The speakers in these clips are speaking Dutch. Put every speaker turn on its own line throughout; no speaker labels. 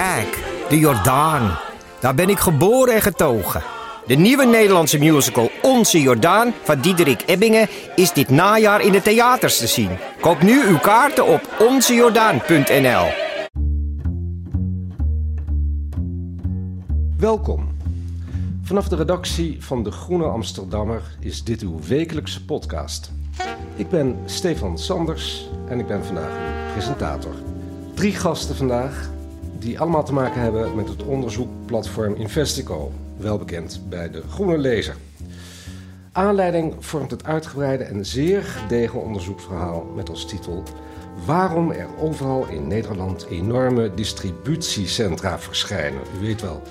Kijk, de Jordaan. Daar ben ik geboren en getogen. De nieuwe Nederlandse musical Onze Jordaan van Diederik Ebbingen is dit najaar in de theaters te zien. Koop nu uw kaarten op onzejordaan.nl.
Welkom. Vanaf de redactie van De Groene Amsterdammer is dit uw wekelijkse podcast. Ik ben Stefan Sanders en ik ben vandaag uw presentator. Drie gasten vandaag die allemaal te maken hebben met het onderzoekplatform Investico, wel bekend bij de Groene Lezer. Aanleiding vormt het uitgebreide en zeer gedegen onderzoeksverhaal met als titel Waarom er overal in Nederland enorme distributiecentra verschijnen. U weet wel,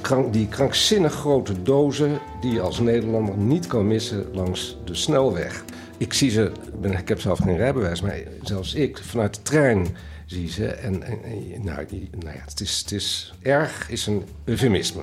krank, die krankzinnig grote dozen die je als Nederlander niet kan missen langs de snelweg. Ik zie ze, ik heb zelf geen rijbewijs, maar zelfs ik vanuit de trein zie ze. En, nou, die, nou ja, het is, het is erg, is een eufemisme.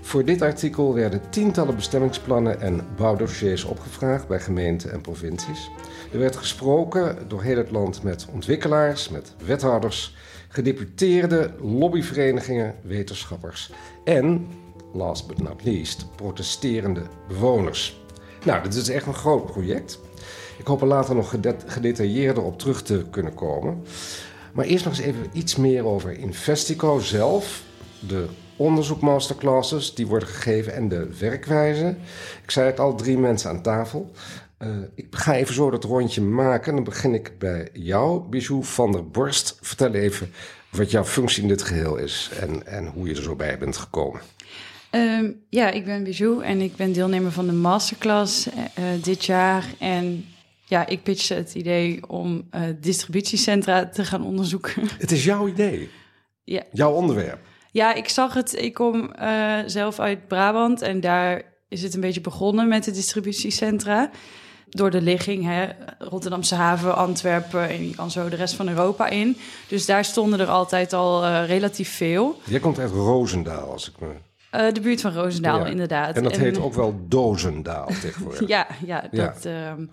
Voor dit artikel werden tientallen bestemmingsplannen en bouwdossiers opgevraagd bij gemeenten en provincies. Er werd gesproken door heel het land met ontwikkelaars, met wethouders, gedeputeerden, lobbyverenigingen, wetenschappers en, last but not least, protesterende bewoners. Nou, dit is echt een groot project. Ik hoop er later nog gedet- gedetailleerder op terug te kunnen komen. Maar eerst nog eens even iets meer over Investico zelf. De onderzoekmasterclasses die worden gegeven en de werkwijze. Ik zei het al, drie mensen aan tafel. Eh, ik ga even zo dat rondje maken. Dan begin ik bij jou, Bijou van der Borst. Vertel even wat jouw functie in dit geheel is en, en hoe je er zo bij bent gekomen.
Ehm, ja, ik ben Bijou en ik ben deelnemer van de masterclass eh, eh, dit jaar. En ja, ik pitchte het idee om eh, distributiecentra te gaan onderzoeken.
Het is jouw idee,
ja.
jouw onderwerp.
ja, ik zag het. Ik kom eh, zelf uit Brabant en daar is het een beetje begonnen met de distributiecentra. Door de ligging, hè, Rotterdamse haven, Antwerpen en je kan zo de rest van Europa in. Dus daar stonden er altijd al eh, relatief veel.
Jij komt uit Roosendaal, als ik me...
De buurt van Roosendaal,
Ja.
inderdaad.
En dat heet ook wel Dozendaal tegenwoordig.
Ja, ja,
Ja.
dat ehm,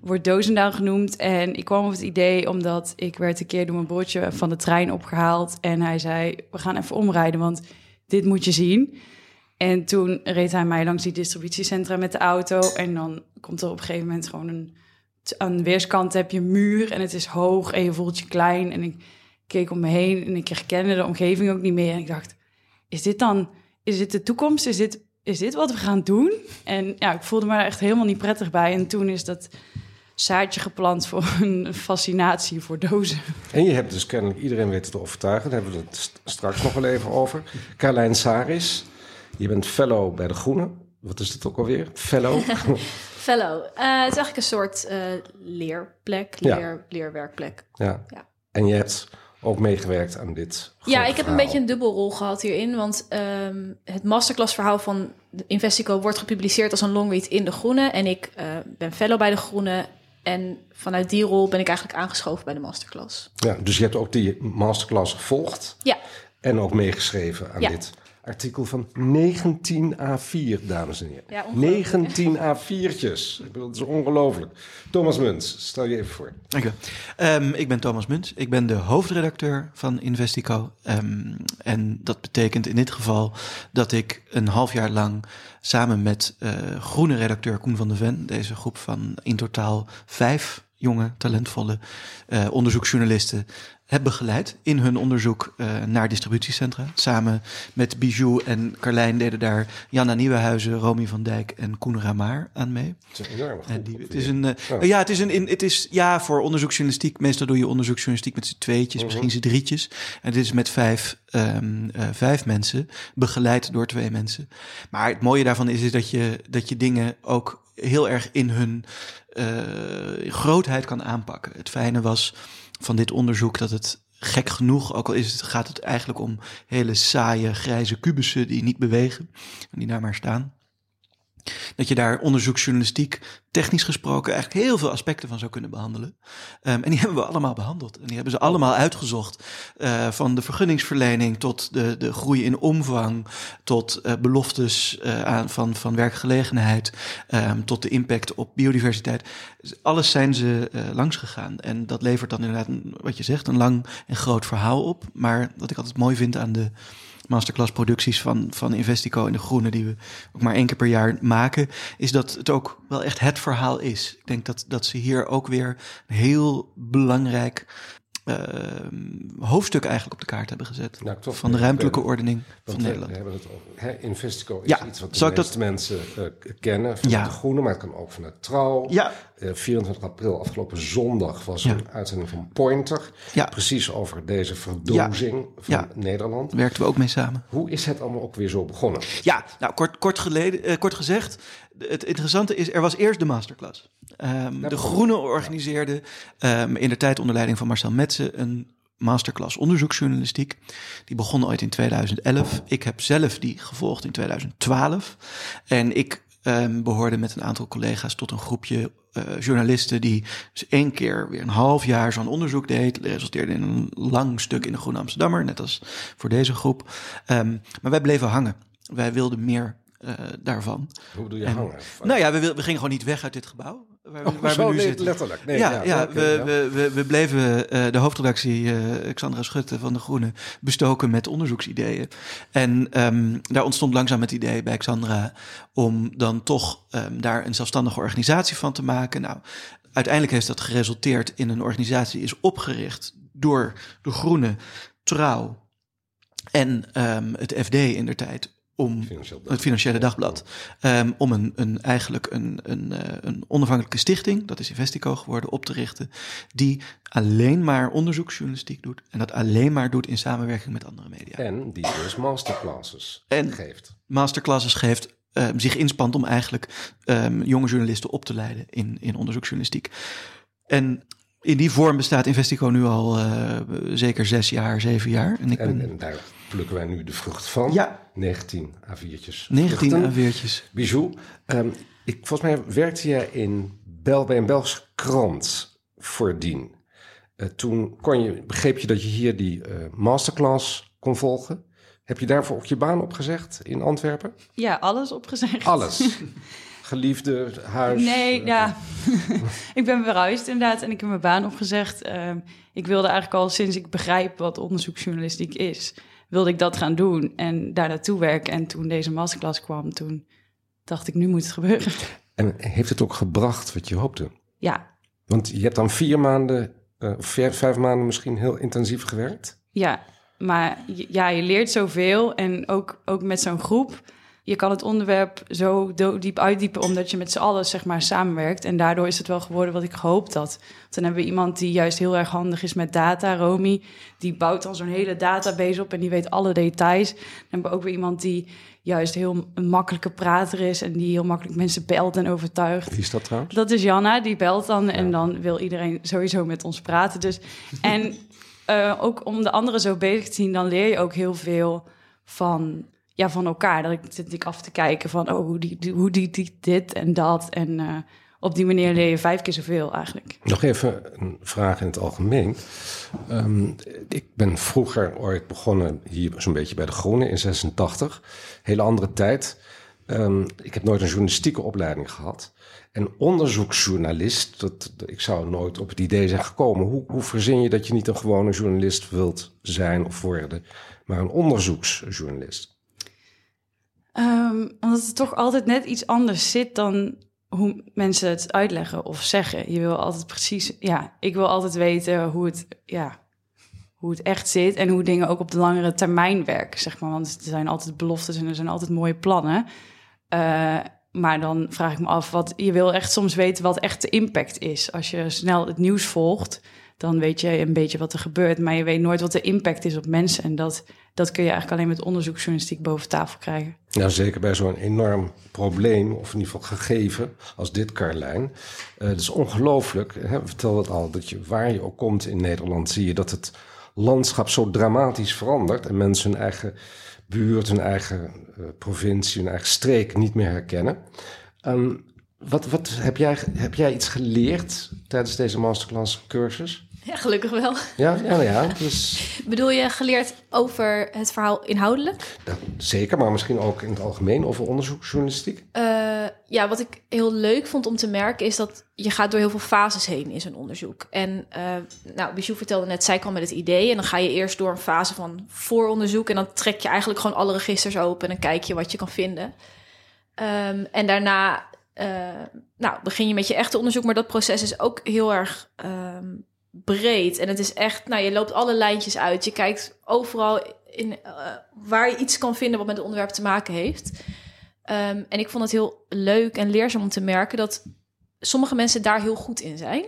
wordt Dozendaal genoemd. En ik kwam op het idee omdat ik werd een keer door mijn broertje van de trein opgehaald. En hij zei, we gaan even omrijden, want dit moet je zien. En toen reed hij mij langs die distributiecentra met de auto. En dan komt er op een gegeven moment gewoon een... Aan weerskant heb je een muur en het is hoog en je voelt je klein. En ik keek om me heen en ik herkende de omgeving ook niet meer. En ik dacht, is dit dan... Is dit de toekomst? Is dit, is dit wat we gaan doen? En ja, ik voelde me daar echt helemaal niet prettig bij. En toen is dat zaadje geplant voor een fascinatie voor dozen.
En je hebt dus kennelijk iedereen weten te overtuigen. Daar hebben we het st- straks nog wel even over. Carlijn Saris, je bent fellow bij De Groene. Wat is het ook alweer? Fellow?
Fellow. Eh, het is eigenlijk een soort eh, leerplek,
Ja.
leer, leerwerkplek.
ja.
Ja.
En je hebt ook meegewerkt aan dit
Ja, ik heb een beetje een dubbelrol gehad hierin. Want ehm, het masterclassverhaal van Investico wordt gepubliceerd als een longread in De Groene. En ik eh, ben fellow bij De Groene. En vanuit die rol ben ik eigenlijk aangeschoven bij de masterclass.
Ja, dus je hebt ook die masterclass gevolgd.
Ja,
En ook meegeschreven aan
Ja.
dit artikel van 19 A4, dames en heren.
Ja, ongelooflijk,
19 A4'tjes. Ik bedoel, dat is ongelooflijk. Thomas Muns, stel je even voor.
Dank u. Ehm, ik ben Thomas Munt. Ik ben de hoofdredacteur van Investico. Ehm, en dat betekent in dit geval dat ik een half jaar lang samen met eh, groene redacteur Koen van der Ven, deze groep van in totaal vijf jonge, talentvolle eh, onderzoeksjournalisten, heb begeleid in hun onderzoek eh, naar distributiecentra. Samen met Bijou en Carlijn deden daar Janna Nieuwenhuizen, Romy van Dijk en Koen Ramaar aan mee.
Het is een enorme
En
groep.
die,
op
het is een, eh,
Ja.
ja, het is een, in, het is ja voor onderzoeksjournalistiek. Meestal doe je onderzoeksjournalistiek met z'n tweetjes, misschien z'n drietjes. En dit is met vijf, ehm, eh, vijf mensen, begeleid door twee mensen. Maar het mooie daarvan is, is dat je dat je dingen ook heel erg in hun eh, grootheid kan aanpakken. Het fijne was van dit onderzoek dat het gek genoeg, ook al is het, gaat het eigenlijk om hele saaie grijze kubussen die niet bewegen en die daar maar staan. Dat je daar onderzoeksjournalistiek, technisch gesproken, eigenlijk heel veel aspecten van zou kunnen behandelen. Um, en die hebben we allemaal behandeld. En die hebben ze allemaal uitgezocht. Uh, van de vergunningsverlening tot de, de groei in omvang, tot uh, beloftes uh, aan, van, van werkgelegenheid, um, tot de impact op biodiversiteit. Dus alles zijn ze langs gegaan. En dat levert dan inderdaad, wat je zegt, een lang en groot verhaal op. Maar wat ik altijd mooi vind aan de masterclass producties van, van Investico en De Groene, die we ook maar één keer per jaar maken, is dat het ook wel echt het verhaal is. Ik denk dat, dat ze hier ook weer een heel belangrijk uh, hoofdstuk eigenlijk op de kaart hebben gezet.
Nou, toch,
van de ruimtelijke ordening van
we,
Nederland.
We hebben het over, hè, Investico is
Ja,
iets wat de meeste
dat-
mensen eh, kennen. Van
Ja.
de Groene, maar het kan ook vanuit Trouw.
Ja.
Eh, 24 april, afgelopen zondag, was
Ja.
een uitzending van Pointer.
Ja.
Precies over deze verdozing van
Ja.
Nederland.
Werkten we ook mee samen.
Hoe is het allemaal ook weer zo begonnen?
Ja, nou kort, kort, geleden, eh, kort gezegd, het interessante is, er was eerst de masterclass. Ehm, de Groene organiseerde ehm, in de tijd onder leiding van Marcel Metsen een masterclass onderzoeksjournalistiek. Die begon ooit in 2011. Ik heb zelf die gevolgd in 2012. En ik ehm, behoorde met een aantal collega's tot een groepje eh, journalisten die dus één keer weer een half jaar zo'n onderzoek deed. Resulteerde in een lang stuk in de Groene Amsterdammer, net als voor deze groep. Ehm, maar wij bleven hangen. Wij wilden meer eh, daarvan.
Hoe doe je
En-
hangen?
Nou ja, we, we gingen gewoon niet weg uit dit gebouw. Waar, we-
Oh,
waar
zo,
we nu
nee,
zitten.
letterlijk. Nee,
ja,
ja,
ja, we,
ja.
We, we, we bleven eh, de hoofdredactie, eh Xandra Schutte van De Groene, bestoken met onderzoeksideeën. En ehm, daar ontstond langzaam het idee bij Xandra om dan toch ehm, daar een zelfstandige organisatie van te maken. Nou, uiteindelijk heeft dat geresulteerd in een organisatie die is opgericht door De Groene, Trouw en ehm, het FD in der tijd om
Financieel
het Financiële Dagblad. ehm, om een, een, eigenlijk een, een, eh, een onafhankelijke stichting, dat is Investico geworden, op te richten. Die alleen maar onderzoeksjournalistiek doet. En dat alleen maar doet in samenwerking met andere media.
En die dus masterclasses
En-
geeft.
Masterclasses geeft, ehm, zich inspant om eigenlijk ehm, jonge journalisten op te leiden in, in onderzoeksjournalistiek. En in die vorm bestaat Investico nu al eh, zeker zes jaar, zeven jaar. En ik
En,
ben
en daar plukken wij nu de vrucht van.
Ja.
19 A4'tjes.
19
vruchten.
A4'tjes.
Bijou. Ehm, ik, volgens mij werkte jij in Bel, bij een Belgische krant voordien. Eh toen kon je, begreep je dat je hier die eh, masterclass kon volgen. Heb je daarvoor ook je baan opgezegd in Antwerpen?
Ja, alles opgezegd.
Alles. Geliefde, huis.
Nee,
eh,
ja. ik ben verhuisd inderdaad en ik heb mijn baan opgezegd. Ehm, ik wilde eigenlijk al sinds ik begrijp wat onderzoeksjournalistiek is, wilde ik dat gaan doen en daar naartoe werken. En toen deze masterclass kwam, toen dacht ik, nu moet het gebeuren.
En heeft het ook gebracht wat je hoopte?
Ja,
Want je hebt dan vier maanden, eh, of vijf, vijf maanden misschien heel intensief gewerkt.
ja. Maar ja, je leert zoveel en ook, ook met zo'n groep. Je kan het onderwerp zo diep uitdiepen omdat je met z'n allen zeg maar samenwerkt. En daardoor is het wel geworden wat ik gehoopt had. Want dan hebben we iemand die juist heel erg handig is met data, Romy. Die bouwt dan zo'n hele database op en die weet alle details. Dan hebben we ook weer iemand die juist heel een makkelijke prater is... en die heel makkelijk mensen belt en overtuigt.
Wie is dat trouwens?
Dat is Janna, die belt dan en dan wil iedereen sowieso met ons praten. Dus, en eh, ook om de anderen zo bezig te zien, dan leer je ook heel veel van, ja, van elkaar. Dat ik zit ik af te kijken van, oh, hoe die, hoe die, dit en dat. En eh, op die manier leer je vijf keer zoveel eigenlijk.
Nog even een vraag in het algemeen. Ehm, ik ben vroeger ooit begonnen hier zo'n beetje bij de Groene in 86. Hele andere tijd. Ehm, ik heb nooit een journalistieke opleiding gehad. En onderzoeksjournalist, dat- ik zou nooit op het idee zijn gekomen. Hoe, hoe verzin je dat je niet een gewone journalist wilt zijn of worden, maar een onderzoeksjournalist?
Ehm, omdat het toch altijd net iets anders zit dan hoe mensen het uitleggen of zeggen. Je wil altijd precies, ja, ik wil altijd weten hoe het, ja, hoe het echt zit en hoe dingen ook op de langere termijn werken, zeg maar. Want er zijn altijd beloftes en er zijn altijd mooie plannen. Eh, maar dan vraag ik me af, wat, je wil echt soms weten wat echt de impact is. Als je snel het nieuws volgt, dan weet je een beetje wat er gebeurt. Maar je weet nooit wat de impact is op mensen. En dat, dat kun je eigenlijk alleen met onderzoeksjournalistiek boven tafel krijgen.
Nou, zeker bij zo'n enorm probleem, of in ieder geval gegeven, als dit, Carlijn. Eh het is ongelooflijk, hè, we vertelden het al, dat je waar je ook komt in Nederland, zie je dat het landschap zo dramatisch verandert en mensen hun eigen buurt, hun eigen uh, provincie, hun eigen streek niet meer herkennen. Um, wat, wat heb, jij, heb jij iets geleerd tijdens deze masterclass cursus?
Ja, gelukkig wel.
Ja, ja, ja. Dus...
Bedoel je geleerd over het verhaal inhoudelijk?
Zeker, maar misschien ook in het algemeen over onderzoeksjournalistiek?
Uh, ja, wat ik heel leuk vond om te merken is dat je gaat door heel veel fases heen in zo'n onderzoek. En uh, nou, Bijou vertelde net, zij kwam met het idee en dan ga je eerst door een fase van vooronderzoek en dan trek je eigenlijk gewoon alle registers open en dan kijk je wat je kan vinden. Um, en daarna uh, nou, begin je met je echte onderzoek, maar dat proces is ook heel erg um, breed. En het is echt, nou, je loopt alle lijntjes uit. Je kijkt overal in, uh, waar je iets kan vinden wat met het onderwerp te maken heeft. Um, en ik vond het heel leuk en leerzaam om te merken dat sommige mensen daar heel goed in zijn.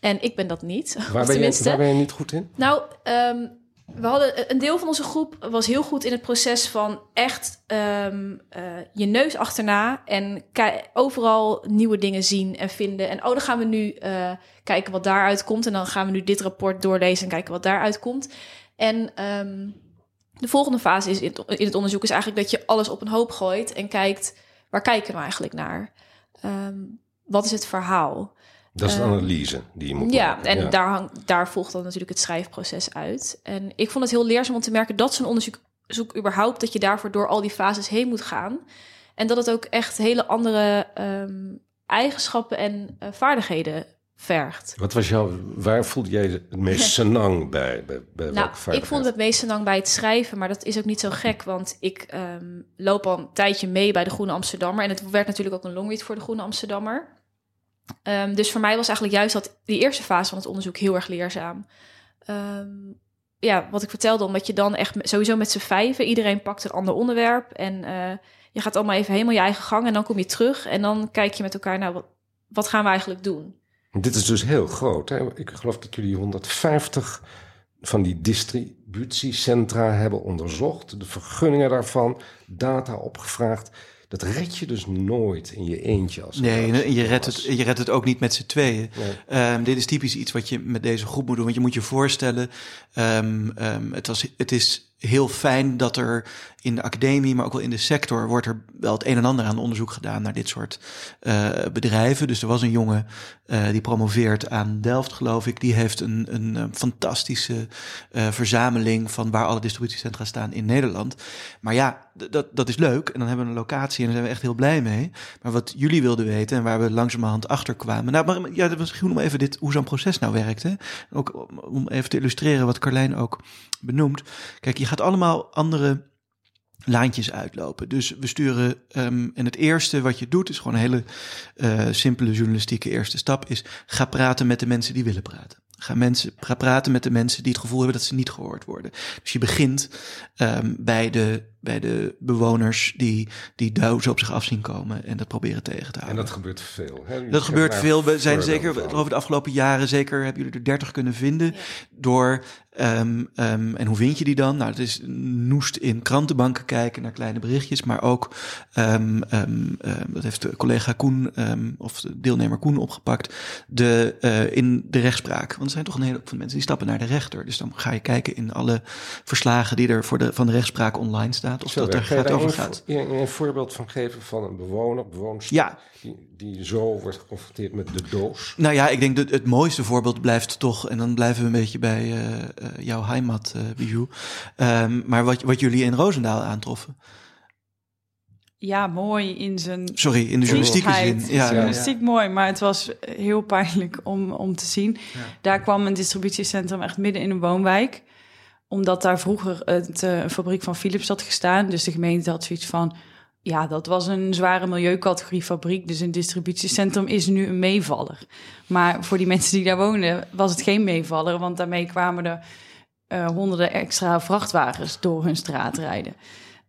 En ik ben dat niet.
Waar, ben je, waar ben je niet goed in?
Nou, um, we hadden een deel van onze groep was heel goed in het proces van echt um, uh, je neus achterna en overal nieuwe dingen zien en vinden. En oh, dan gaan we nu uh, kijken wat daaruit komt. En dan gaan we nu dit rapport doorlezen en kijken wat daaruit komt. En um, de volgende fase is in het, in het, onderzoek is eigenlijk dat je alles op een hoop gooit en kijkt waar kijken we eigenlijk naar? Um, wat is het verhaal?
Dat is een analyse die je moet
ja,
maken.
En ja, en daar, hang, daar volgt dan natuurlijk het schrijfproces uit. En ik vond het heel leerzaam om te merken dat zo'n onderzoek zoek überhaupt... dat je daarvoor door al die fases heen moet gaan. En dat het ook echt hele andere um, eigenschappen en uh, vaardigheden vergt.
Wat was jouw, waar voelde jij het meest senang bij? bij, bij
nou, ik voelde het meest senang bij het schrijven, maar dat is ook niet zo gek, want ik um, loop al een tijdje mee bij de Groene Amsterdammer en het werd natuurlijk ook een longread voor de Groene Amsterdammer. Um, dus voor mij was eigenlijk juist dat die eerste fase van het onderzoek heel erg leerzaam. Um, ja, wat ik vertelde, omdat je dan echt sowieso met z'n vijven, iedereen pakt een ander onderwerp en uh, je gaat allemaal even helemaal je eigen gang en dan kom je terug en dan kijk je met elkaar, nou, wat, wat gaan we eigenlijk doen?
Dit is dus heel groot. Hè? Ik geloof dat jullie 150 van die distributiecentra hebben onderzocht, de vergunningen daarvan, data opgevraagd. Dat red je dus nooit in je eentje. Als
nee, je redt, het, je redt het ook niet met z'n tweeën. Nee. Um, dit is typisch iets wat je met deze groep moet doen. Want je moet je voorstellen, um, um, het, was, het is heel fijn dat er in de academie, maar ook wel in de sector, wordt er wel het een en ander aan onderzoek gedaan naar dit soort uh, bedrijven. Dus er was een jongen uh, die promoveert aan Delft, geloof ik. Die heeft een, een, een fantastische uh, verzameling van waar alle distributiecentra staan in Nederland. Maar ja, dat, dat is leuk. En dan hebben we een locatie en daar zijn we echt heel blij mee. Maar wat jullie wilden weten en waar we langzamerhand achter kwamen. Nou, maar ja, misschien om even dit, hoe zo'n proces nou werkt. Ook om even te illustreren wat Carlijn ook benoemt. Kijk, je gaat allemaal andere lijntjes uitlopen. Dus we sturen, um, en het eerste wat je doet, is gewoon een hele uh, simpele journalistieke eerste stap, is ga praten met de mensen die willen praten. Ga, mensen, ga praten met de mensen die het gevoel hebben dat ze niet gehoord worden. Dus je begint um, bij, de, bij de bewoners die, die duizen op zich af zien komen en dat proberen tegen te houden.
En dat gebeurt veel. Hè?
Dat gebeurt veel. We zijn zeker over de afgelopen jaren, zeker hebben jullie er 30 kunnen vinden. Ja. Door Um, um, en hoe vind je die dan? Nou, het is noest in krantenbanken kijken naar kleine berichtjes, maar ook, um, dat heeft de collega Koen, of de deelnemer Koen opgepakt, de, uh, in de rechtspraak. Want er zijn toch een hele hoop van mensen die stappen naar de rechter. Dus dan ga je kijken in alle verslagen die er voor de, van de rechtspraak online of
Zo,
dat er gaat over gaat.
Een, een voorbeeld van geven van een bewoner, bewoner
ja.
die, die zo wordt geconfronteerd met de doos?
Nou ja, ik denk dat het mooiste voorbeeld blijft toch, en dan blijven we een beetje bij uh, uh, jouw heimat, uh, Bijou. Um, maar wat, wat jullie in Roosendaal aantroffen.
Ja, mooi in zijn.
Sorry, in de journalistieke zin.
Ja, journalistiek ja. mooi, maar het was heel pijnlijk om, om te zien. Ja. Daar kwam een distributiecentrum echt midden in een woonwijk omdat daar vroeger het, uh, een fabriek van Philips had gestaan. Dus de gemeente had zoiets van ja, dat was een zware milieucategorie fabriek. Dus een distributiecentrum is nu een meevaller. Maar voor die mensen die daar woonden, was het geen meevaller. Want daarmee kwamen er uh, honderden extra vrachtwagens door hun straat rijden.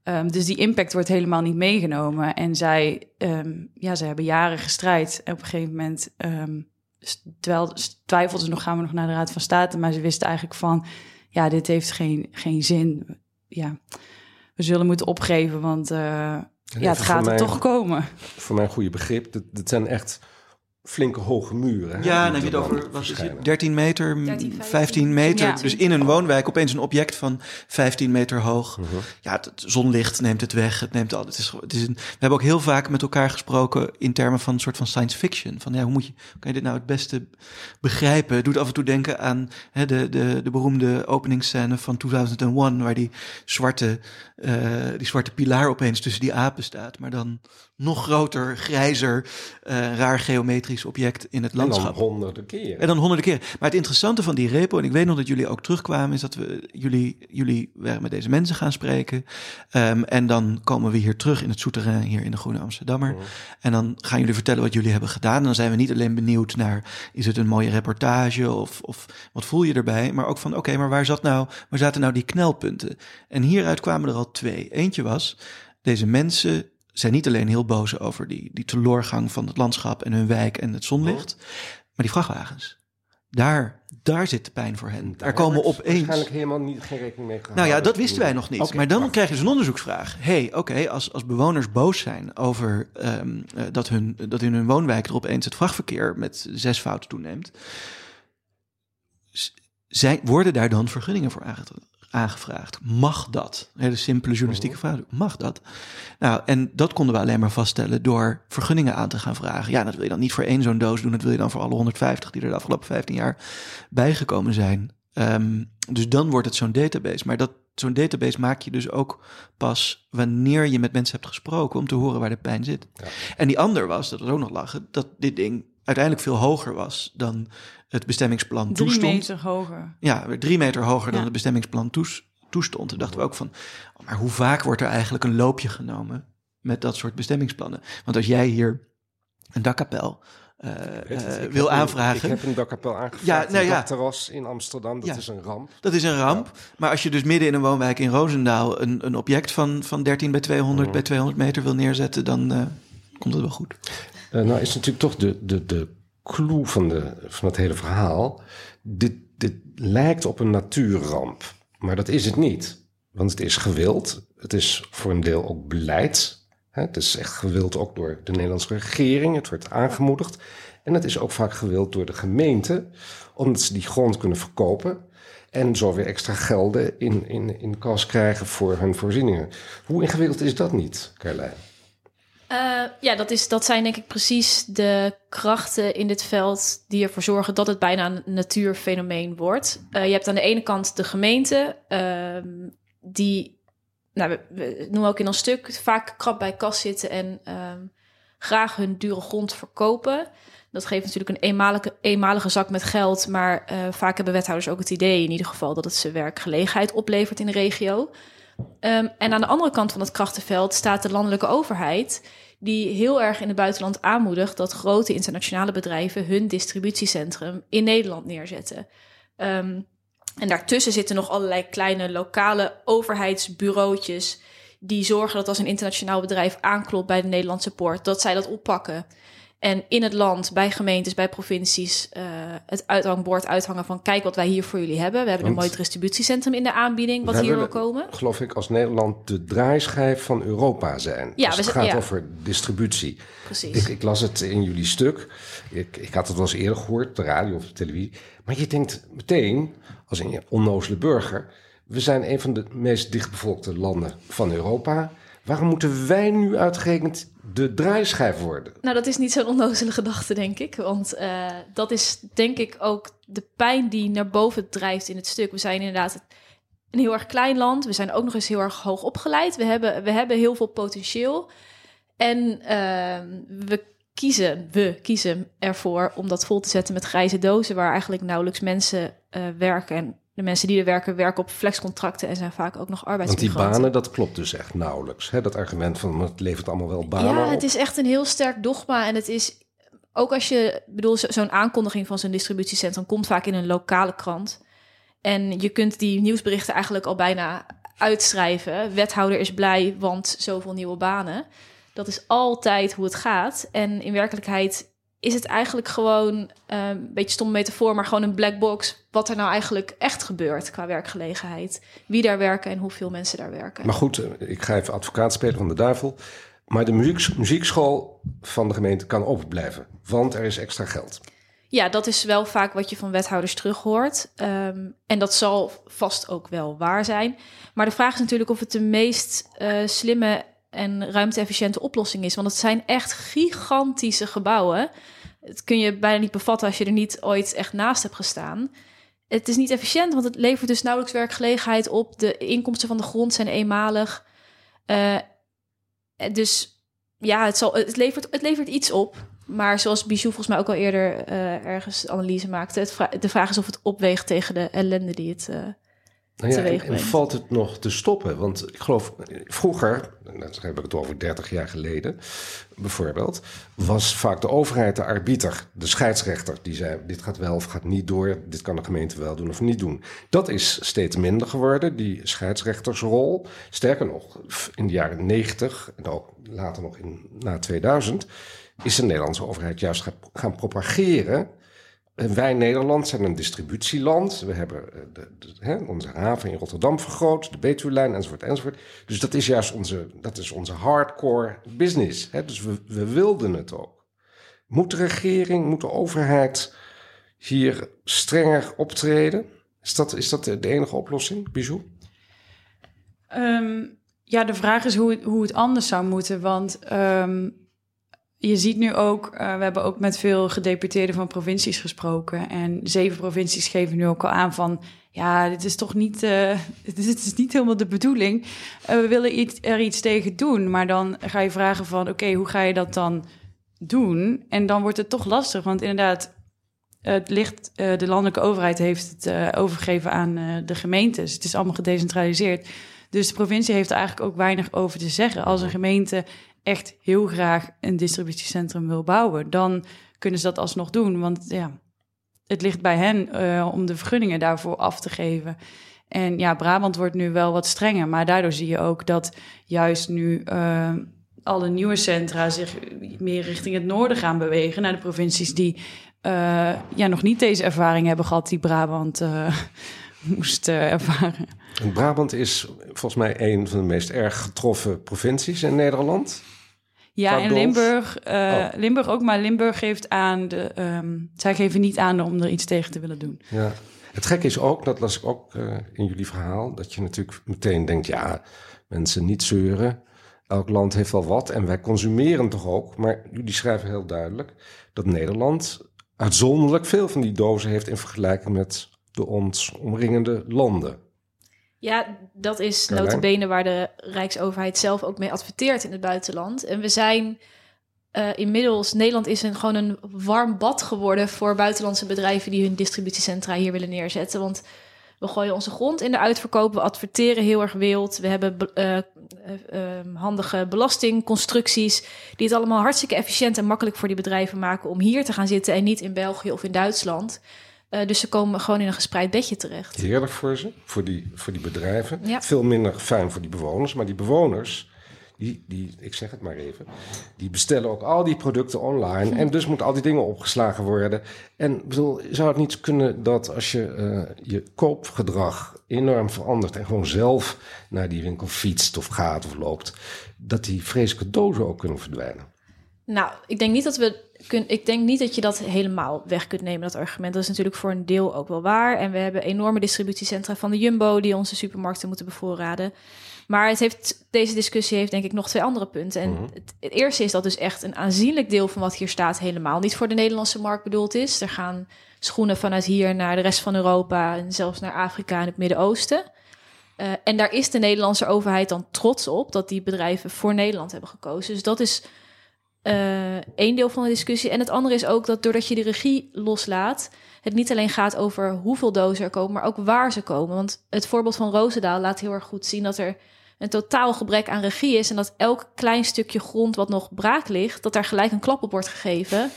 Um, dus die impact wordt helemaal niet meegenomen. En zij, um, ja, ze hebben jaren gestrijd. En op een gegeven moment, um, terwijl twijfelden ze nog, gaan we nog naar de Raad van State. Maar ze wisten eigenlijk van, ja, dit heeft geen, geen zin. Ja, we zullen moeten opgeven, want... Uh, ja, het gaat er toch komen.
Voor mijn goede begrip, dit, dit zijn echt flinke hoge muren. hè,
Ja, dan heb je het
dan
over wat is
verschijnen.
het, 13 meter,
13,
15,
15
meter.
Ja.
Dus in een woonwijk opeens een object van 15 meter hoog.
Mhm.
Ja, het, het zonlicht neemt het weg. Het neemt al. Het is, het is een, we hebben ook heel vaak met elkaar gesproken in termen van een soort van science fiction. Van ja, hoe moet je, hoe kan je dit nou het beste begrijpen? Het doet af en toe denken aan hè, de, de, de beroemde openingsscène van 2001, waar die zwarte, eh, die zwarte pilaar opeens tussen die apen staat. Maar dan nog groter, grijzer, eh, raar geometrisch object in het
En dan
landschap.
honderden keren.
En dan honderden keer. Maar het interessante van die repo, en ik weet nog dat jullie ook terugkwamen, is dat we jullie, jullie met deze mensen gaan spreken. Ehm, en dan komen we hier terug in het souterrain hier in de Groene Amsterdammer. En dan gaan jullie vertellen wat jullie hebben gedaan. En dan zijn we niet alleen benieuwd naar, is het een mooie reportage of, of wat voel je erbij? Maar ook van, oké, maar waar, zat nou, waar zaten nou die knelpunten? En hieruit kwamen er al twee. Eentje was, deze mensen zijn niet alleen heel boos over die, die teloorgang van het landschap en hun wijk en het zonlicht, maar die vrachtwagens. Daar, daar zit de pijn voor hen.
Daar
er komen opeens.
Waarschijnlijk helemaal niet, geen rekening mee gehouden.
Nou ja, dat wisten wij nog niet. Maar dan
wacht.
krijg je dus een onderzoeksvraag. hey, oké, als, als bewoners boos zijn over ehm, eh, dat, hun, dat in hun woonwijk er opeens het vrachtverkeer met zes fouten toeneemt. Zijn, worden daar dan vergunningen voor aangevraagd? Mag dat? Hele simpele journalistieke vraag. Mag dat? Nou, en dat konden we alleen maar vaststellen door vergunningen aan te gaan vragen. Ja, dat wil je dan niet voor één zo'n doos doen. Dat wil je dan voor alle 150 die er de afgelopen 15 jaar bijgekomen zijn. Ehm, dus dan wordt het zo'n database. Maar dat, zo'n database maak je dus ook pas wanneer je met mensen hebt gesproken om te horen waar de pijn zit.
Ja.
En die ander was, dat was ook nog lachen, dat dit ding uiteindelijk veel hoger was dan het bestemmingsplan
Drie
toestond.
meter hoger.
Ja, weer drie meter hoger dan
Ja.
het bestemmingsplan toes- toestond. Toen dachten we ook van, oh, maar hoe vaak wordt er eigenlijk een loopje genomen met dat soort bestemmingsplannen? Want als jij hier een dakkapel eh,
het,
eh,
ik
wil
heb een-
aanvragen,
Ik heb een dakkapel aangevraagd.
Ja,
Ja,
nou ja.
Een dakterras in Amsterdam, dat
Ja.
is een ramp.
dat is een ramp. Maar als je dus midden in een woonwijk in Roosendaal een, een object van, van 13 bij 200 bij 200 meter wil neerzetten, dan eh, komt het wel goed.
Eh, nou is natuurlijk toch de, de, de clue van, de, van het hele verhaal. Dit, dit lijkt op een natuurramp, maar dat is het niet. Want het is gewild. Het is voor een deel ook beleid. Het is echt gewild ook door de Nederlandse regering. Het wordt aangemoedigd. En het is ook vaak gewild door de gemeente, omdat ze die grond kunnen verkopen. En zo weer extra gelden in, in, in kas krijgen voor hun voorzieningen. Hoe ingewikkeld is dat niet, Carlijn?
Eh, ja, dat, is, dat zijn denk ik precies de krachten in dit veld die ervoor zorgen dat het bijna een natuurfenomeen wordt. Eh, je hebt aan de ene kant de gemeente, ehm, die, nou, we, noemen ook in ons stuk, vaak krap bij kas zitten en ehm, graag hun dure grond verkopen. Dat geeft natuurlijk een eenmalige, eenmalige zak met geld, maar eh, vaak hebben wethouders ook het idee in ieder geval dat het ze werkgelegenheid oplevert in de regio. Ehm, en aan de andere kant van het krachtenveld staat de landelijke overheid, die heel erg in het buitenland aanmoedigt dat grote internationale bedrijven hun distributiecentrum in Nederland neerzetten. Ehm, en daartussen zitten nog allerlei kleine lokale overheidsbureautjes die zorgen dat als een internationaal bedrijf aanklopt bij de Nederlandse poort, dat zij dat oppakken. En in het land, bij gemeentes, bij provincies, eh, het uithangbord uithangen van kijk wat wij hier voor jullie hebben. We hebben
Want-
een mooi distributiecentrum in de aanbieding wat hier wil komen.
Geloof ik als Nederland de draaischijf van Europa zijn.
Ja,
als
we
het gaat
ja.
over distributie.
Precies.
Ik, ik las het in jullie stuk. Ik, ik had het wel eens eerder gehoord, op de radio of de televisie. Maar je denkt meteen, als een onnozele burger... we zijn een van de meest dichtbevolkte landen van Europa. Waarom moeten wij nu uitgerekend de draaischijf worden?
Nou, dat is niet zo'n onnozele gedachte, denk ik. Want eh, dat is denk ik ook de pijn die naar boven drijft in het stuk. We zijn inderdaad een heel erg klein land. We zijn ook nog eens heel erg hoog opgeleid. We hebben, we hebben heel veel potentieel. En ehm, we kiezen, we kiezen ervoor om dat vol te zetten met grijze dozen... waar eigenlijk nauwelijks mensen eh, werken. En de mensen die er werken, werken op flexcontracten... en zijn vaak ook nog
Want die
arbeidsmigranten.
banen, dat klopt dus echt nauwelijks. Hè? Dat argument van het levert allemaal wel banen
Ja,
op.
het is echt een heel sterk dogma. En het is ook als je, bedoel, zo- zo'n aankondiging van zo'n distributiecentrum komt vaak in een lokale krant. En je kunt die nieuwsberichten eigenlijk al bijna uitschrijven. Wethouder is blij, want zoveel nieuwe banen. Dat is altijd hoe het gaat. En in werkelijkheid is het eigenlijk gewoon eh, een beetje stom metafoor, maar gewoon een black box. Wat er nou eigenlijk echt gebeurt qua werkgelegenheid. Wie daar werken en hoeveel mensen daar werken.
Maar goed, eh, ik ga even advocaat spelen van de duivel. Maar de muziek, muziekschool van de gemeente kan open blijven, want er is extra geld.
Ja, dat is wel vaak wat je van wethouders terughoort. Um, en dat zal vast ook wel waar zijn. Maar de vraag is natuurlijk of het de meest uh, slimme en ruimte-efficiënte oplossing is. Want het zijn echt gigantische gebouwen. Het kun je bijna niet bevatten als je er niet ooit echt naast hebt gestaan. Het is niet efficiënt, want het levert dus nauwelijks werkgelegenheid op. De inkomsten van de grond zijn eenmalig. Uh, dus ja, het, zal, het, levert, het levert iets op. Maar zoals Bijou volgens mij ook al eerder uh, ergens analyse maakte... De vraag is of het opweegt tegen de ellende die het uh,
nou ja, en, en, valt het nog te stoppen? Want ik geloof, vroeger, dan heb ik het over 30 jaar geleden bijvoorbeeld, was vaak de overheid de arbiter, de scheidsrechter, die zei: dit gaat wel of gaat niet door, dit kan de gemeente wel doen of niet doen. Dat is steeds minder geworden, die scheidsrechtersrol. Sterker nog, in de jaren 90 en ook later nog in, na 2000, is de Nederlandse overheid juist gaan propageren wij Nederland zijn een distributieland. We hebben eh, onze haven in Rotterdam vergroot, de Betuwe-lijn enzovoort enzovoort. Dus dat is juist onze, dat is onze hardcore business. Hè. Dus we, we wilden het ook. Moet de regering, moet de overheid hier strenger optreden? Is dat, is dat de, enige oplossing, Bijou?
Um, ja, de vraag is hoe, hoe het anders zou moeten. Want um, je ziet nu ook, uh, we hebben ook met veel gedeputeerden van provincies gesproken. En zeven provincies geven nu ook al aan van, ja, dit is toch niet, uh, dit is niet helemaal de bedoeling. Uh, we willen iets, er iets tegen doen. Maar dan ga je vragen van, oké, hoe ga je dat dan doen? En dan wordt het toch lastig, want inderdaad, het ligt, de landelijke overheid heeft het overgegeven aan de gemeentes. Het is allemaal gedecentraliseerd. Dus de provincie heeft eigenlijk ook weinig over te zeggen. Als een gemeente echt heel graag een distributiecentrum wil bouwen, dan kunnen ze dat alsnog doen. Want ja, het ligt bij hen uh, om de vergunningen daarvoor af te geven. En ja, Brabant wordt nu wel wat strenger, maar daardoor zie je ook dat juist nu uh, alle nieuwe centra zich meer richting het noorden gaan bewegen, naar de provincies die uh, ja, nog niet deze ervaring hebben gehad die Brabant moest ervaren.
En Brabant is volgens mij een van de meest erg getroffen provincies in Nederland.
Ja, in Limburg, uh, Limburg ook, maar Limburg geeft aan, de, um, zij geven niet aan om er iets tegen te willen doen.
Ja. Het gekke is ook, dat las ik ook uh, in jullie verhaal, dat je natuurlijk meteen denkt, ja, mensen niet zeuren. Elk land heeft wel wat en wij consumeren toch ook. Maar jullie schrijven heel duidelijk dat Nederland uitzonderlijk veel van die dozen heeft in vergelijking met de ons omringende landen.
Ja, dat is notabene waar de Rijksoverheid zelf ook mee adverteert in het buitenland. En we zijn uh, inmiddels, Nederland is een, gewoon een warm bad geworden voor buitenlandse bedrijven die hun distributiecentra hier willen neerzetten. Want we gooien onze grond in de uitverkoop, we adverteren heel erg wild. We hebben uh, uh, handige belastingconstructies die het allemaal hartstikke efficiënt en makkelijk voor die bedrijven maken om hier te gaan zitten en niet in België of in Duitsland. Uh, dus ze komen gewoon in een gespreid bedje terecht.
Heerlijk voor ze, voor die, voor die bedrijven. Ja. Veel minder fijn voor die bewoners. Maar die bewoners, die, die, ik zeg het maar even, die bestellen ook al die producten online. Hm. En dus moeten al die dingen opgeslagen worden. En bedoel, zou het niet kunnen dat als je uh, je koopgedrag enorm verandert en gewoon zelf naar die winkel fietst of gaat of loopt, dat die vreselijke dozen ook kunnen verdwijnen?
Nou, ik denk niet dat we kun, ik denk niet dat je dat helemaal weg kunt nemen, dat argument. Dat is natuurlijk voor een deel ook wel waar. En we hebben enorme distributiecentra van de Jumbo die onze supermarkten moeten bevoorraden. Maar het heeft, deze discussie heeft denk ik nog twee andere punten. En mhm. het, het, eerste is dat dus echt een aanzienlijk deel van wat hier staat helemaal niet voor de Nederlandse markt bedoeld is. Er gaan schoenen vanuit hier naar de rest van Europa en zelfs naar Afrika en het Midden-Oosten. Uh, en daar is de Nederlandse overheid dan trots op dat die bedrijven voor Nederland hebben gekozen. Dus dat is uh, één deel van de discussie. En het andere is ook dat doordat je de regie loslaat, het niet alleen gaat over hoeveel dozen er komen, maar ook waar ze komen. Want het voorbeeld van Roosendaal laat heel erg goed zien dat er een totaal gebrek aan regie is en dat elk klein stukje grond wat nog braak ligt, dat daar gelijk een klap op wordt gegeven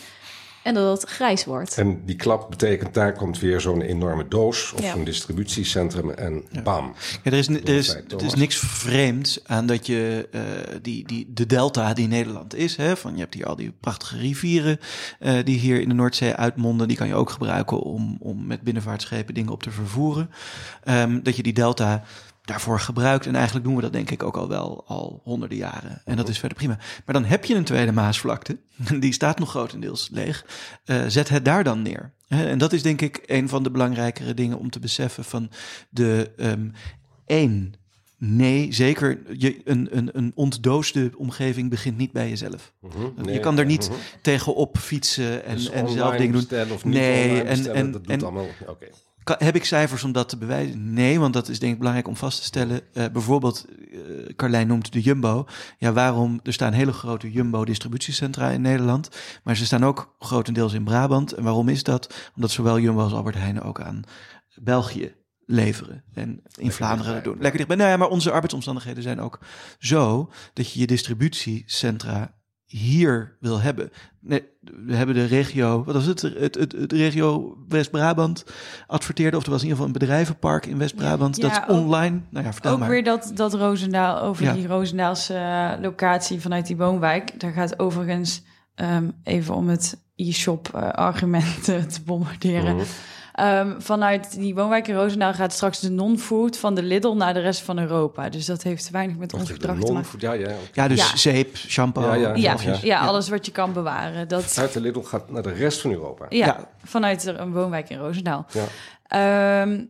en dat het grijs wordt.
En die klap betekent, daar komt weer zo'n enorme doos of een distributiecentrum en bam.
Ja, er is, er is, er is niks vreemds aan dat je uh, die, die, de delta die Nederland is, hè, van je hebt hier al die prachtige rivieren uh, die hier in de Noordzee uitmonden, die kan je ook gebruiken om, om met binnenvaartschepen dingen op te vervoeren. Um, dat je die delta daarvoor gebruikt. En eigenlijk doen we dat denk ik ook al wel al honderden jaren. En dat is verder prima. Maar dan heb je een tweede Maasvlakte. Die staat nog grotendeels leeg. Uh, zet het daar dan neer. En dat is denk ik een van de belangrijkere dingen om te beseffen van de um, één. Nee, zeker. Je, een, een, een ontdoosde omgeving begint niet bij jezelf. -hmm, je kan er niet -hmm. tegenop fietsen en,
dus
en zelf dingen doen.
Of niet
nee, en, en,
dat doet
en,
allemaal. Okay.
Heb ik cijfers om dat te bewijzen? Nee, want dat is denk ik belangrijk om vast te stellen. Uh, bijvoorbeeld, uh, Carlijn noemt de Jumbo. Ja, waarom? Er staan hele grote Jumbo-distributiecentra in Nederland. Maar ze staan ook grotendeels in Brabant. En waarom is dat? Omdat zowel Jumbo als Albert Heijn ook aan België leveren. En in Lekker Vlaanderen doen. Lekker dichtbij. Nou ja, maar onze arbeidsomstandigheden zijn ook zo dat je je distributiecentra hier wil hebben. Nee, we hebben de regio, wat was het? Het, het, het regio West-Brabant adverteerde, of er was in ieder geval een bedrijvenpark in West-Brabant.
Ja,
dat is
ook-
online. Nou ja, vertel
Ook
maar.
weer dat, dat Roosendaal, over
Ja.
die Roosendaalse eh, locatie vanuit die woonwijk. Daar gaat overigens, ehm, even om het e-shop eh, argument eh, te bombarderen. Ehm, vanuit die woonwijk in Roosendaal gaat straks de non-food van de Lidl naar de rest van Europa. Dus dat heeft weinig met ons gedrag te maken.
Ja, ja.
Ja, dus
Ja.
zeep, shampoo.
Ja, ja.
Ja, ja,
Ja,
ja.
alles wat je kan bewaren. Dat,
Uit de Lidl gaat naar de rest van Europa.
ja,
Ja.
vanuit een woonwijk in Roosendaal.
Ja.
Ehm,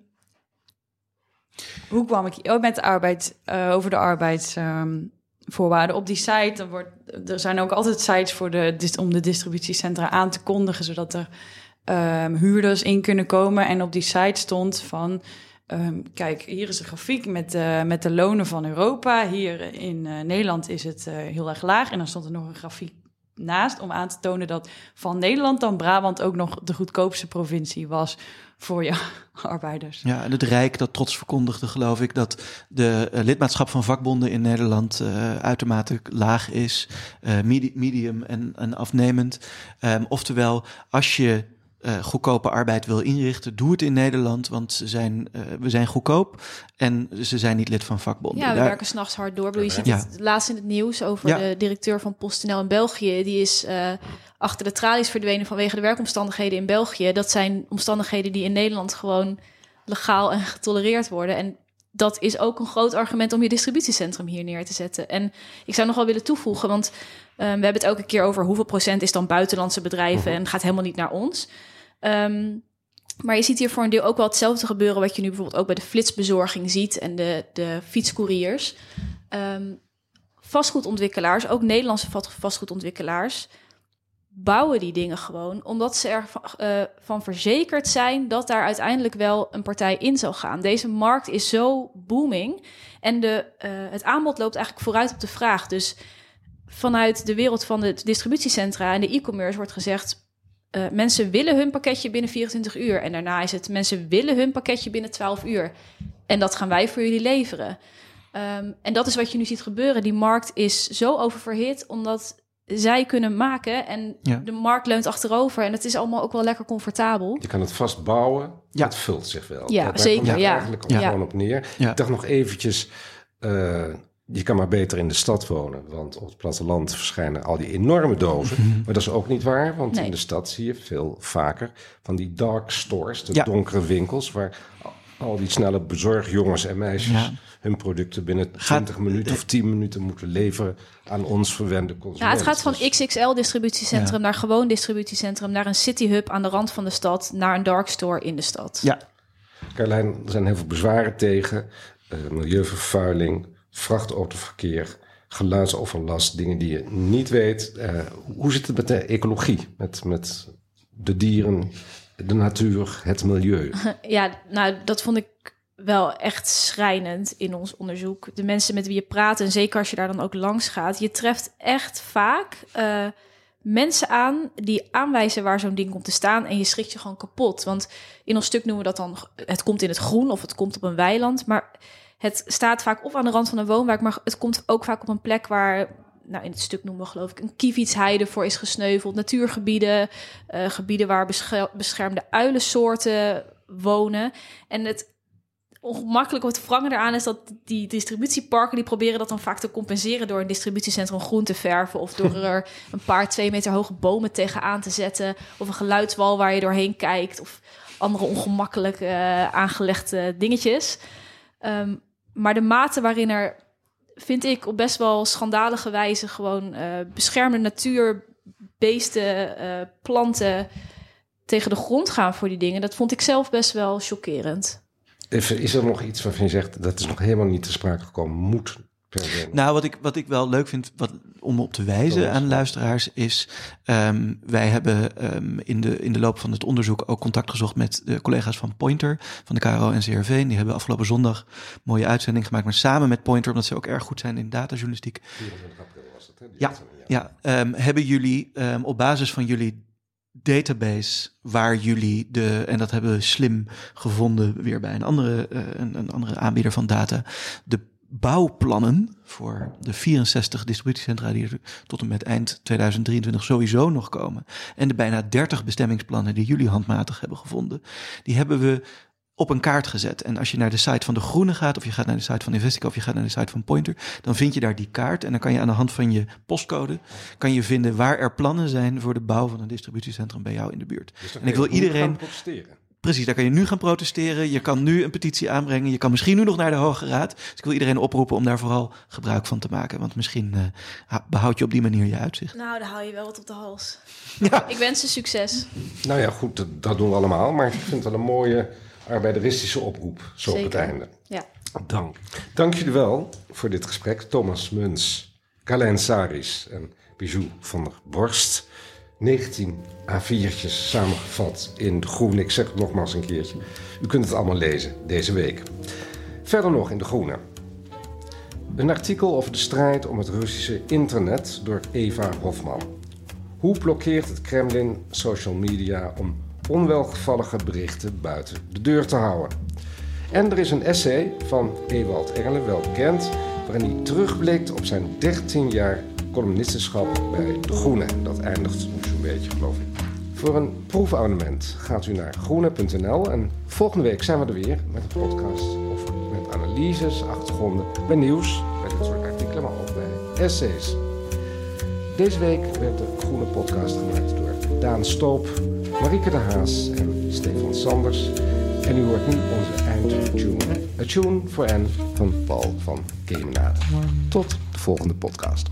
hoe kwam ik hier? Oh, met de arbeid, eh, over de arbeidsvoorwaarden. Op die site, dan wordt, er zijn ook altijd sites voor de, om de distributiecentra aan te kondigen, zodat er ehm, huurders in kunnen komen. En op die site stond van, ehm, kijk, hier is een grafiek met, de met de lonen van Europa. Hier in eh, Nederland is het eh, heel erg laag. En dan stond er nog een grafiek naast om aan te tonen dat van Nederland dan Brabant ook nog de goedkoopste provincie was voor je arbeiders.
Ja, en het Rijk dat trots verkondigde, geloof ik, dat de lidmaatschap van vakbonden in Nederland eh, uitermate laag is, medi- medium en, en afnemend. Ehm, oftewel, als je eh, goedkope arbeid wil inrichten, doe het in Nederland, want ze zijn, eh, we zijn goedkoop en ze zijn niet lid van vakbonden.
Ja, we
Daar-
werken s'nachts hard door. Bedoel, Je ziet
Ja.
het laatst in het nieuws over
Ja.
de directeur van PostNL in België. Die is eh, achter de tralies verdwenen vanwege de werkomstandigheden in België. Dat zijn omstandigheden die in Nederland gewoon legaal en getolereerd worden. En dat is ook een groot argument om je distributiecentrum hier neer te zetten. En ik zou nog wel willen toevoegen, want eh, we hebben het elke keer over hoeveel procent is dan buitenlandse bedrijven en gaat helemaal niet naar ons. Ehm, maar je ziet hier voor een deel ook wel hetzelfde gebeuren wat je nu bijvoorbeeld ook bij de flitsbezorging ziet en de, de fietscouriers. Ehm, vastgoedontwikkelaars, ook Nederlandse vast- vastgoedontwikkelaars, bouwen die dingen gewoon omdat ze ervan eh, van verzekerd zijn dat daar uiteindelijk wel een partij in zal gaan. Deze markt is zo booming en de, eh, het aanbod loopt eigenlijk vooruit op de vraag. Dus vanuit de wereld van de distributiecentra en de e-commerce wordt gezegd. eh, mensen willen hun pakketje binnen 24 uur. En daarna is het mensen willen hun pakketje binnen 12 uur. En dat gaan wij voor jullie leveren. Ehm, en dat is wat je nu ziet gebeuren. Die markt is zo oververhit omdat zij kunnen maken en
Ja.
de markt leunt achterover. En het is allemaal ook wel lekker comfortabel.
Je kan het vast bouwen,
Ja.
het vult zich wel.
Ja,
daar
zeker,
komt
ja.
eigenlijk
Ja.
gewoon op neer.
Ja.
Ik dacht nog eventjes, eh, je kan maar beter in de stad wonen. Want op het platteland verschijnen al die enorme dozen. Maar dat is ook niet waar, want
Nee.
in de stad zie je veel vaker van die dark stores, de
Ja.
donkere winkels, waar al die snelle bezorgjongens en meisjes
Ja.
hun producten binnen
Gaat-
20 minuten of 10 minuten moeten leveren aan ons verwende consumenten.
Ja, het gaat van
Dus-
XXL distributiecentrum naar gewoon distributiecentrum, naar een city hub aan de rand van de stad, naar een dark store in de stad.
Ja,
Carlijn, er zijn heel veel bezwaren tegen. eh, milieuvervuiling, vrachtautoverkeer, geluidsoverlast, dingen die je niet weet. Eh, hoe zit het met de ecologie? Met, met de dieren, de natuur, het milieu?
Ja, nou, dat vond ik wel echt schrijnend in ons onderzoek. De mensen met wie je praat, en zeker als je daar dan ook langs gaat, je treft echt vaak eh, mensen aan die aanwijzen waar zo'n ding komt te staan en je schrikt je gewoon kapot. Want in ons stuk noemen we dat dan, het komt in het groen of het komt op een weiland, maar het staat vaak of aan de rand van een woonwijk, maar het komt ook vaak op een plek waar nou, in het stuk noemen we geloof ik een kievietsheide voor is gesneuveld. Natuurgebieden, eh, gebieden waar besche- beschermde uilensoorten wonen. En het ongemakkelijk wat wrangen eraan is dat die distributieparken die proberen dat dan vaak te compenseren door een distributiecentrum groen te verven of door er een paar twee meter hoge bomen tegenaan te zetten of een geluidswal waar je doorheen kijkt of andere ongemakkelijk eh, aangelegde dingetjes. Ehm, maar de mate waarin er, vind ik, op best wel schandalige wijze gewoon uh, beschermde natuur, beesten, uh, planten tegen de grond gaan voor die dingen, dat vond ik zelf best wel chockerend.
Is er nog iets waarvan je zegt dat is nog helemaal niet te sprake gekomen, moet
nou, wat ik, wat ik wel leuk vind wat, om op te wijzen aan luisteraars is... Um, wij hebben um, in, de, in de loop van het onderzoek ook contact gezocht met de collega's van Pointer, van de KRO en CRV. die hebben afgelopen zondag een mooie uitzending gemaakt, maar samen met Pointer, omdat ze ook erg goed zijn in datajournalistiek. 24 april was het, hè? ja, ja. ja um, hebben jullie op basis van jullie database waar jullie de, en dat hebben we slim gevonden weer bij een andere, uh, een, een andere aanbieder van data, de bouwplannen voor de 64 distributiecentra die er tot en met eind 2023 sowieso nog komen. En de bijna 30 bestemmingsplannen die jullie handmatig hebben gevonden, die hebben we op een kaart gezet. En als je naar de site van De Groene gaat, of je gaat naar de site van Investico, of je gaat naar de site van Pointer, dan vind je daar die kaart. En dan kan je aan de hand van je postcode, kan je vinden waar er plannen zijn voor de bouw van een distributiecentrum bij jou in de buurt.
Dus
en ik wil iedereen. Precies, daar kan je nu gaan protesteren. Je kan nu een petitie aanbrengen. Je kan misschien nu nog naar de Hoge Raad. Dus ik wil iedereen oproepen om daar vooral gebruik van te maken. Want misschien uh, behoud je op die manier je uitzicht.
Nou, dan hou je wel wat op de hals. Ja. Ik wens ze succes.
Nou ja, goed, dat, doen we allemaal. Maar ik vind het wel een mooie arbeideristische oproep, zo op het einde.
Ja.
Dank. Dank jullie wel voor dit gesprek. Thomas Muns, Carlijn Saris en Bijou van der Borst. 19 A4'tjes samengevat in De Groene. Ik zeg het nogmaals een keertje. U kunt het allemaal lezen deze week. Verder nog in De Groene. Een artikel over de strijd om het Russische internet door Eva Hofman. Hoe blokkeert het Kremlin social media om onwelgevallige berichten buiten de deur te houden? En er is een essay van Ewald Erle, wel bekend, waarin hij terugblikt op zijn 13 jaar columnistenschap bij De Groene. Dat eindigt zo'n beetje, geloof ik. Voor een proefabonnement gaat u naar groene.nl en volgende week zijn we er weer met een podcast of met analyses, achtergronden, bij nieuws, bij dit soort artikelen, maar ook bij essays. Deze week werd de Groene podcast gemaakt door Daan Stoop, Marieke de Haas en Stefan Sanders. En u hoort nu onze eindtune, A Tune for N van Paul van Kemenade. Tot de volgende podcast.